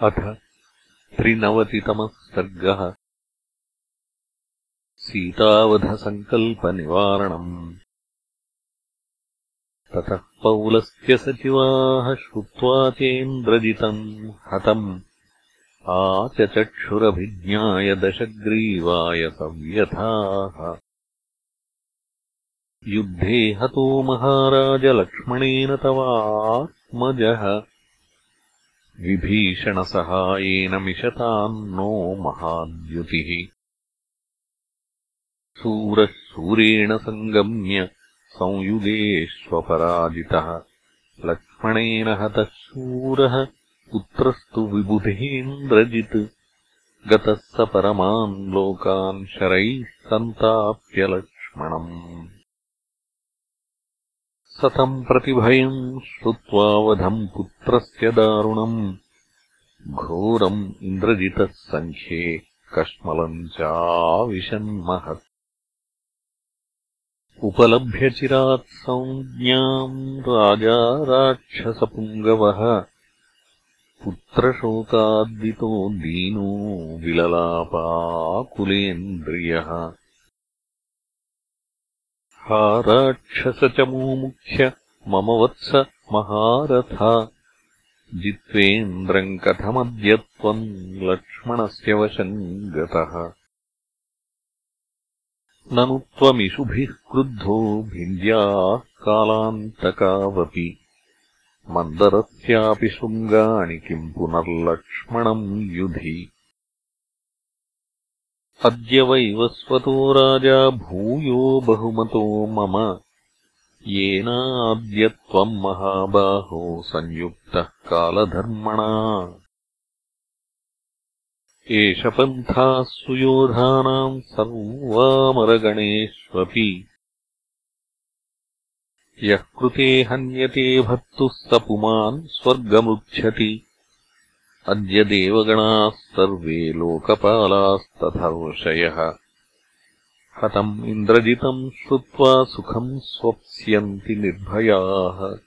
अथ त्रिनवतितमः सर्गः। सीतावधसङ्कल्पनिवारणम्। ततः पौलस्य सचिवाः श्रुत्वा चेन्द्रजितम् हतम्। आचचक्षुरभिज्ञाय दशग्रीवाय सव्यथाः युद्धे हतो महाराजलक्ष्मणेन तवात्मजः विभीषणसहायेन मिषताम् नो महाद्युतिः। शूरः शूरेण सङ्गम्य संयुगेष्वपराजितः लक्ष्मणेन हतः शूरः पुत्रस्तु विबुधेन्द्रजित्। गतः स परमान् लोकान् शरैः सन्ताप्य लक्ष्मणम् सतम् प्रतिभयम् श्रुत्वा वधम् पुत्रस्य दारुणम्। घोरम् इन्द्रजितः सङ्ख्ये कश्मलम् चाविशन्महत्। राजा राक्षसपुङ्गवः। पुत्रशोकाद्दितो दीनो विललापाकुलेन्द्रियः हा राक्षसचमूमुख्य मम वत्स महारथा। जित्वेन्द्रम् कथमद्य त्वम् लक्ष्मणस्य वशम् गतः। ननु त्वमिषुभिः क्रुद्धो भिन्द्याः कालान्तकावपि। मन्दरस्यापि शृङ्गाणि किम् पुनर्लक्ष्मणम् युधि अद्य वैवस्वतो राजा भूयो बहुमतो मम। येनाद्य त्वम् महाबाहो संयुक्तः कालधर्मणा। एष पन्थाः सुयोधानाम् सर्वामरगणेष्वपि। यः कृते हन्यते भर्तुः स पुमान् स्वर्गमृच्छति अद्य देवगणाः सर्वे लोकपालास्तथर्षयः। हतम् इन्द्रजितम् श्रुत्वा सुखम् स्वप्स्यन्ति निर्भयाः।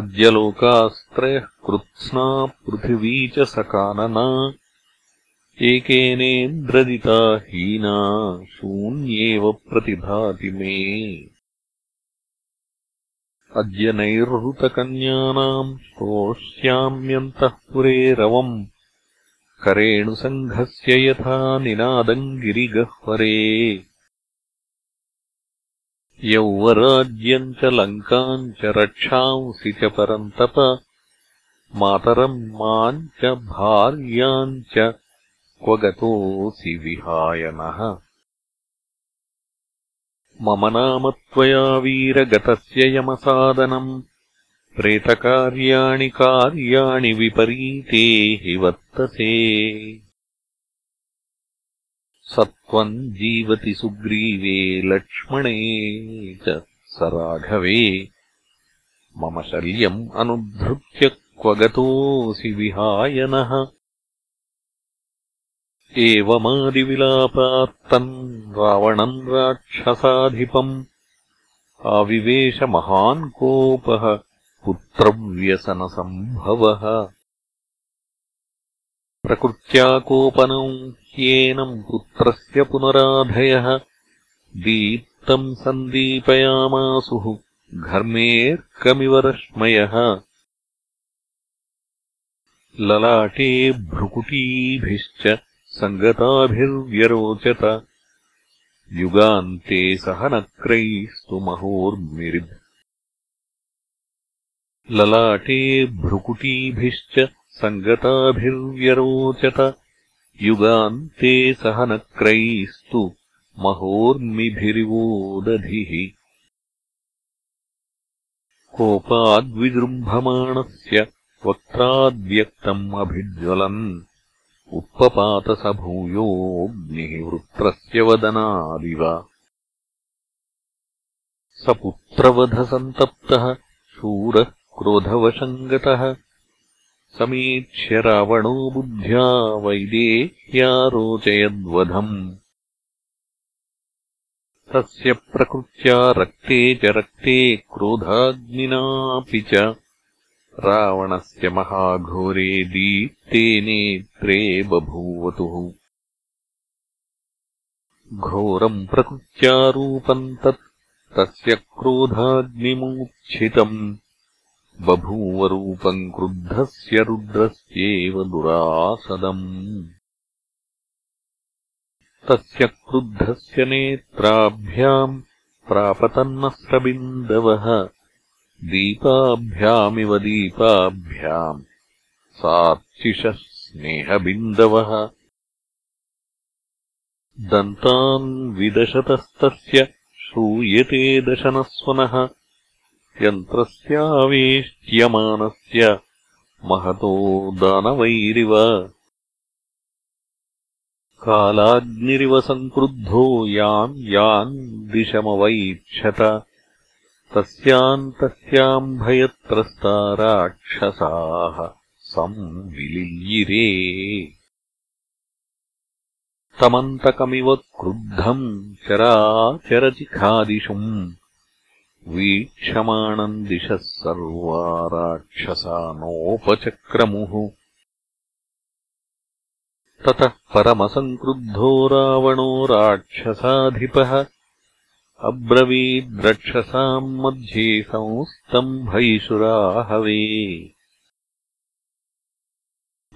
अद्य लोकास्त्रयः कृत्स्ना पृथिवी च सकानना। एकेनेन्द्रजिता हीना शून्येव प्रतिभाति मे अद्य नैरृतकन्यानाम् श्रोष्याम्यन्तःपुरे रवम्। करेणुसङ्घस्य यथा निनादम् गिरिगह्वरे यौवराज्यम् च लङ्काम् च रक्षांसि च परन्तप। मातरम् माम् च भार्याम् च क्व गतोऽसि विहाय नः मम नाम त्वया वीरगतस्य यमसादनम्। प्रेतकार्याणि कार्याणि विपरीते हि वर्तसे। स त्वम् जीवति सुग्रीवे लक्ष्मणे च स राघवे। मम शल्यम् अनुद्धृत्य क्व गतोऽसि विहायनः एवमादिविलापात्तम् रावणम् राक्षसाधिपम् आविवेशमहान् कोपः पुत्रव्यसनसम्भवः प्रकृत्या कोपनम् ह्येनम् पुत्रस्य पुनराधयः। दीप्तम् सन्दीपयामासुः घर्मेऽर्कमिव रश्मयः। ललाटे भ्रुकुटीभिश्च सङ्गताभिर्व्यरोचत। युगान्ते सहनक्रैस्तु महोर्मिरिद्। ललाटे भ्रुकुटीभिश्च सङ्गताभिर्व्यरोचत। युगान्ते सहनक्रैस्तु महोर्मिभिरिवोदधिः। कोपाद्विजृम्भमाणस्य वक्त्राद्व्यक्तम् अभिज्वलन् उत्पपात स भूयोऽग्निः वृत्रस्य वदनादिव। स पुत्रवधसन्तप्तः शूरः क्रोधवशम् गतः समीक्ष्य रावणो बुद्ध्या वैदेह्यारोचयद्वधम्। तस्य प्रकृत्या रक्ते च रक्ते क्रोधाग्निनापि च रावणस्य महाघोरे दीप्ते नेत्रे बभूवतुः। घोरम् प्रकृत्यारूपम् तत् तस्य क्रोधाग्निमूर्च्छितम् बभूवरूपम् क्रुद्धस्य रुद्रस्येव दुरासदम्। तस्य क्रुद्धस्य नेत्राभ्याम् प्रापतन्नस्रबिन्दवः दीपाभ्यामिव दीपाभ्याम् सार्चिषः स्नेहबिन्दवः दन्तान् विदशतस्तस्य श्रूयते दशनस्वनः। यन्त्रस्यावेष्ट्यमानस्य महतो दानवैरिव। कालाग्निरिव सङ्क्रुद्धो याम् याम् दिशमवैक्षत तस्याम् तस्याम् भयत्रस्ता राक्षसाः संविलियिरे तमन्तकमिव क्रुद्धम् चराचरचिखादिशुम् वीक्षमाणम् दिशः सर्वा राक्षसा नोपचक्रमुः ततः परमसङ्क्रुद्धो रावणो राक्षसाधिपः अब्रवीद्रक्षसाम् मध्ये संस्तम्भैषुराहवे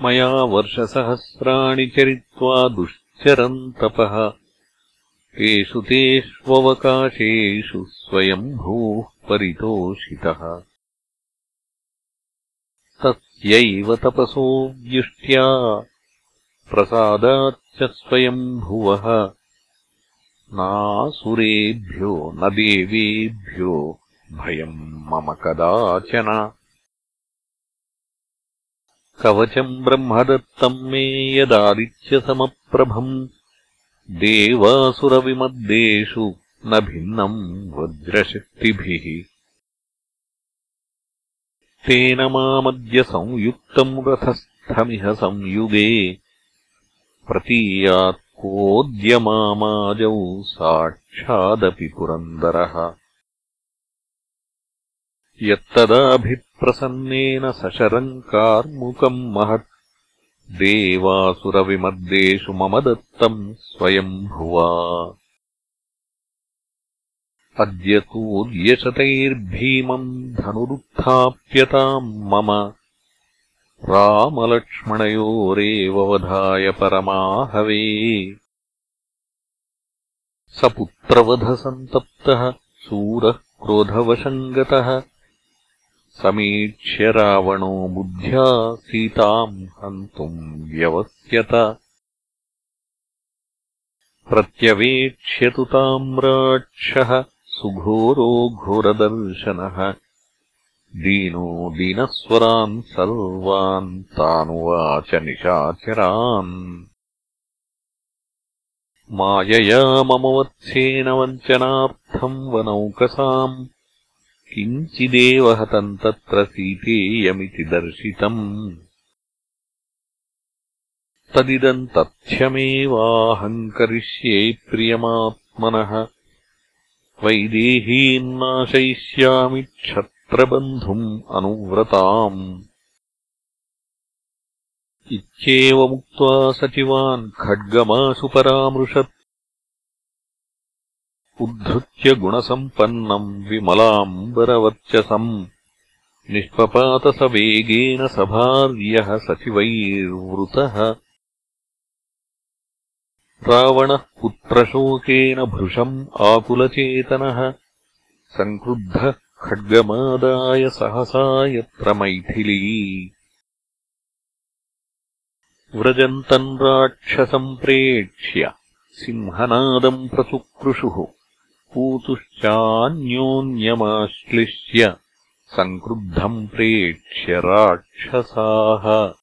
मया वर्षसहस्राणि चरित्वा दुश्चरम् तपः। तेषु तेष्ववकाशेषु स्वयम्भूः परितोषितः। तस्यैव तपसो व्युष्ट्या। प्रसादाच्च स्वयम्भुवः नासुरेभ्यो न देवेभ्यो भयम् मम कदाचन। कवचम् ब्रह्मदत्तम् मे यदादित्यसमप्रभम् देवासुरविमद्देषु न भिन्नम् वज्रशक्तिभिः। तेन मामद्य संयुक्तम् रथस्थमिह संयुगे। प्रतीयात् कोऽद्यमामाजौ साक्षादपि पुरन्दरः। यत्तदाभिप्रसन्नेन सशरम् कार्मुकम् महत्। देवासुरविमद्देषु मम दत्तम् स्वयम्भुवा। अद्य तूर्यशतैर्भीमम् धनुरुत्थाप्यताम् मम रामलक्ष्मणयोरेव वधाय परमाहवे। स पुत्रवधसन्तप्तः शूरः क्रोधवशम् गतः समीक्ष्य रावणो बुद्ध्या सीताम् हन्तुम् व्यवस्यत प्रत्यवेक्ष्यतु ताम् राक्षः सुघोरो घोरदर्शनः दीनो दीनस्वरान् सर्वान् तानुवाच निशाचरान् मायया मम वत्सेन वञ्चनार्थम् वनौकसाम् किञ्चिदेव हतम् तत्र सीतेयमिति दर्शितम्। तदिदम् तथ्यमेवाहम् करिष्ये प्रियमात्मनः वैदेहीन्नाशयिष्यामि क्षत्रबन्धुम् अनुव्रताम्। इत्येवमुक्त्वा सचिवान् खड्गमाशु परामृशत्। उद्धृत्य गुणसम्पन्नम् विमलाम्बरवर्चसम्। निष्पपात स वेगेन सभार्यः सचिवैर्वृतः। रावणः पुत्रशोकेन भृशम् आकुलचेतनः। सङ्क्रुद्धः खड्गमादाय सहसा यत्र मैथिली व्रजन्तम् राक्षसम् प्रेक्ष्य सिंहनादम् प्रसुकृषुः पूतुश्चान्योन्यमाश्लिष्य सङ्क्रुद्धम् प्रेक्ष्य राक्षसाः।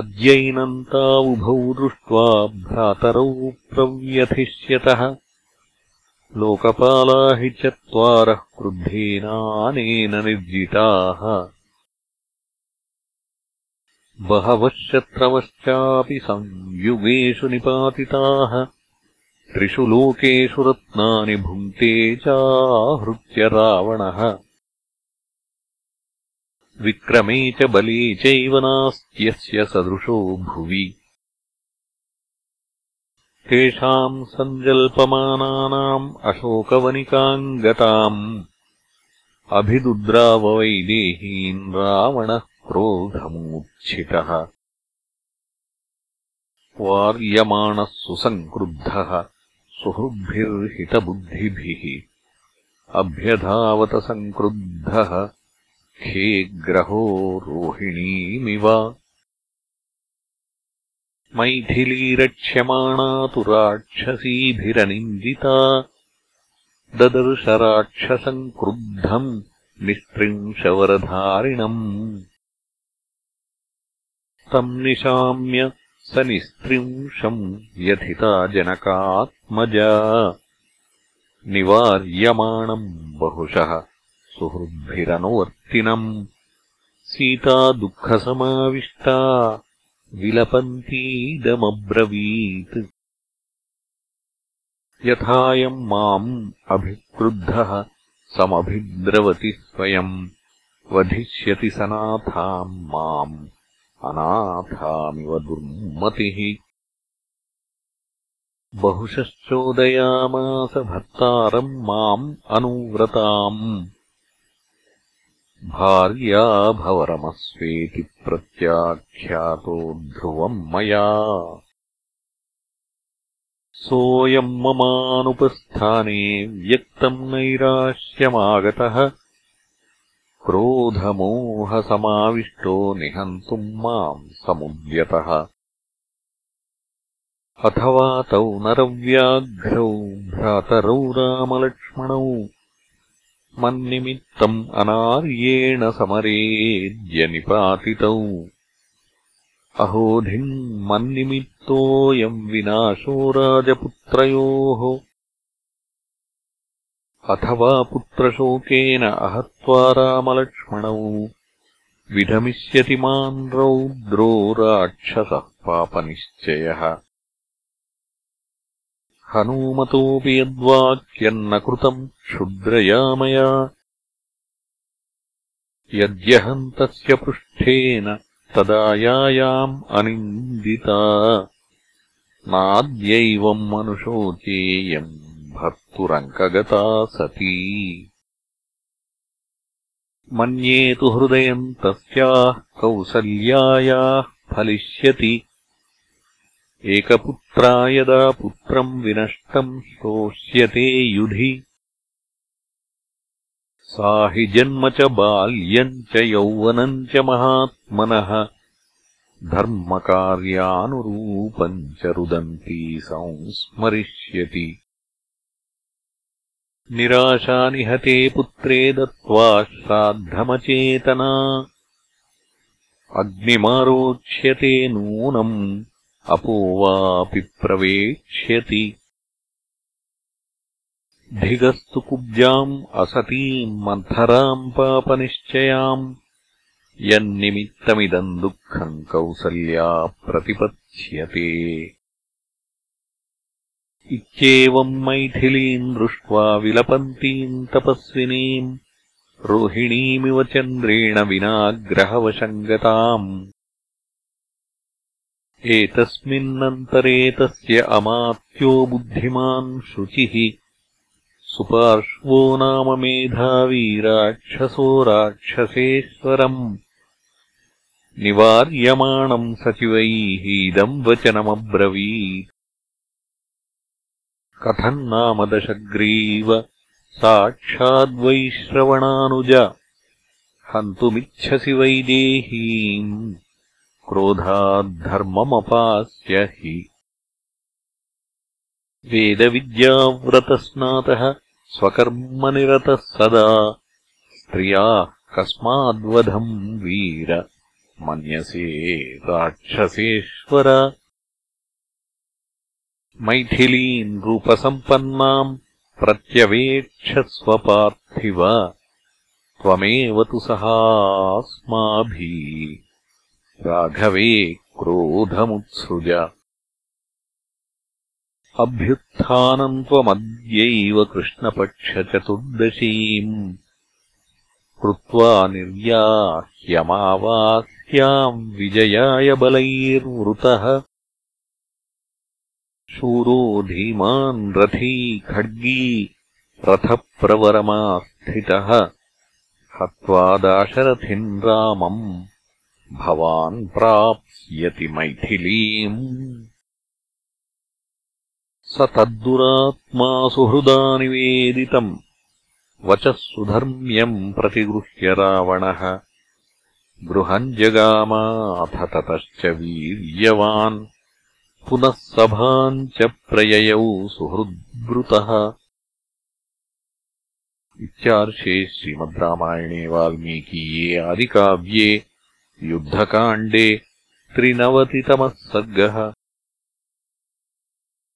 अद्यैनन्तावुभौ दृष्ट्वा भ्रातरौ प्रव्यथिष्यतः लोकपाला हि चत्वारः क्रुद्धेनानेन निर्जिताः। बहवः शत्रवश्चापि संयुगेषु निपातिताः। त्रिषु लोकेषु रत्नानि भुङ्क्ते चाहृत्य रावणः। विक्रमे च बले चैव नास्त्यस्य सदृशो भुवि तेषाम् सञ्जल्पमानानाम् अशोकवनिकाम् गताम् अभिदुद्राववैदेहीन् रावणः क्रोधमूर्च्छितः वार्यमाणः सुसङ्क्रुद्धः सुहृद्भिर्हितबुद्धिभिः अभ्यधावतसङ्क्रुद्धः खे ग्रहो रोहिणीमिव मैथिलीरक्ष्यमाणा तु राक्षसीभिरनिन्दिता। ददर्शराक्षसम् क्रुद्धम् निस्त्रिंशवरधारिणम्। तम् निशाम्य स निस्त्रिंशम् व्यथिता जनकात्मजा। निवार्यमाणम् बहुशः सुहृद्भिरनुवर्तिनम्। सीता दुःखसमाविष्टा विलपन्तीदमब्रवीत्। यथायम् माम् अभिक्रुद्धः समभिद्रवति स्वयम् वधिष्यति सनाथाम् माम्। अनाथामिव दुर्मतिः। बहुशश्चोदयामास भर्तारम् माम् अनुव्रताम् भार्याभवरमस्वेति प्रत्याख्यातो ध्रुवम् मया। सोऽयम् ममानुपस्थाने व्यक्तम् नैराश्यमागतः। क्रोधमोहसमाविष्टो निहन्तुम् माम् समुद्यतः। अथवा तौ नरव्याघ्रौ भ्रातरौ रामलक्ष्मणौ मन्निमित्तम् अनार्येण समरेद्यनिपातितौ अहोधिम् मन्निमित्तोऽयम् विनाशो राजपुत्रयोः। अथवा पुत्रशोकेन अहत्वा रामलक्ष्मणौ। विधमिष्यति माम् रौद्रो राक्षसः पापनिश्चयः हनूमतोऽपि यद्वाक्यम् न कृतम् क्षुद्रयामया। यद्यहम् तस्य पृष्ठेन तदा यायाम् अनिन्दिता। नाद्यैवम् मनुषोचेयम् भर्तुरङ्कगता सती। मन्ये तु हृदयम् तस्याः कौसल्यायाः फलिष्यति एकपुत्रा यदा पुत्रम् विनष्टम् श्रोष्यते युधि। सा हि जन्म च बाल्यम् च यौवनम् च महात्मनः। धर्मकार्यानुरूपम् च रुदन्ती संस्मरिष्यति। निराशानिहते पुत्रे दत्त्वा श्राद्धमचेतना। अग्निमारोक्ष्यते नूनम् अपो वापि प्रवेक्ष्यति धिगस्तु कुब्जाम् असतीम् मन्थराम् पापनिश्चयाम्। यन्निमित्तमिदम् दुःखम् कौसल्या प्रतिपत्स्यते इत्येवम् मैथिलीम् दृष्ट्वा विलपन्तीम् तपस्विनीम्। रोहिणीमिव चन्द्रेण विनाग्रहवशम् गताम् एतस्मिन्नन्तरे तस्य अमात्यो बुद्धिमान् शुचिः। सुपार्श्वो नाम मेधावी राक्षसो राक्षसेश्वरम्। निवार्यमाणम् सचिवैः इदम् वचनमब्रवीत्। कथम् नाम दशग्रीव साक्षाद्वैश्रवणानुज हन्तुमिच्छसि वैदेहीम् क्रोधाद्धर्ममपास्य हि। वेदविद्याव्रतस्नातः स्वकर्मनिरतः सदा। स्त्रियाः कस्माद्वधम् वीर मन्यसे राक्षसेश्वर। मैथिलीम् रूपसम्पन्नाम् प्रत्यवेक्षस्वपार्थिव त्वमेव तु सहास्माभिः राघवे क्रोधमुत्सृज। अभ्युत्थानम् त्वमद्यैव कृष्णपक्षचतुर्दशीम्। कृत्वा निर्याह्यमावाह्याम् विजयाय बलैर्वृतः। शूरो धीमान् रथी खड्गी रथप्रवरमास्थितः। हत्वा दाशरथिम् रामम् भवान् प्राप्स्यति मैथिलीम्। स तद्दुरात्मा सुहृदा निवेदितम्। वचः सुधर्म्यम् प्रतिगृह्य रावणः। गृहम् जगामाथ ततश्च वीर्यवान्। पुनः सभाम् च प्रययौ सुहृद्वृतः इत्यार्षे श्रीमद् रामायणे वाल्मीकीये आदिकाव्ये युद्धकाण्डे त्रिनवतितमः सर्गः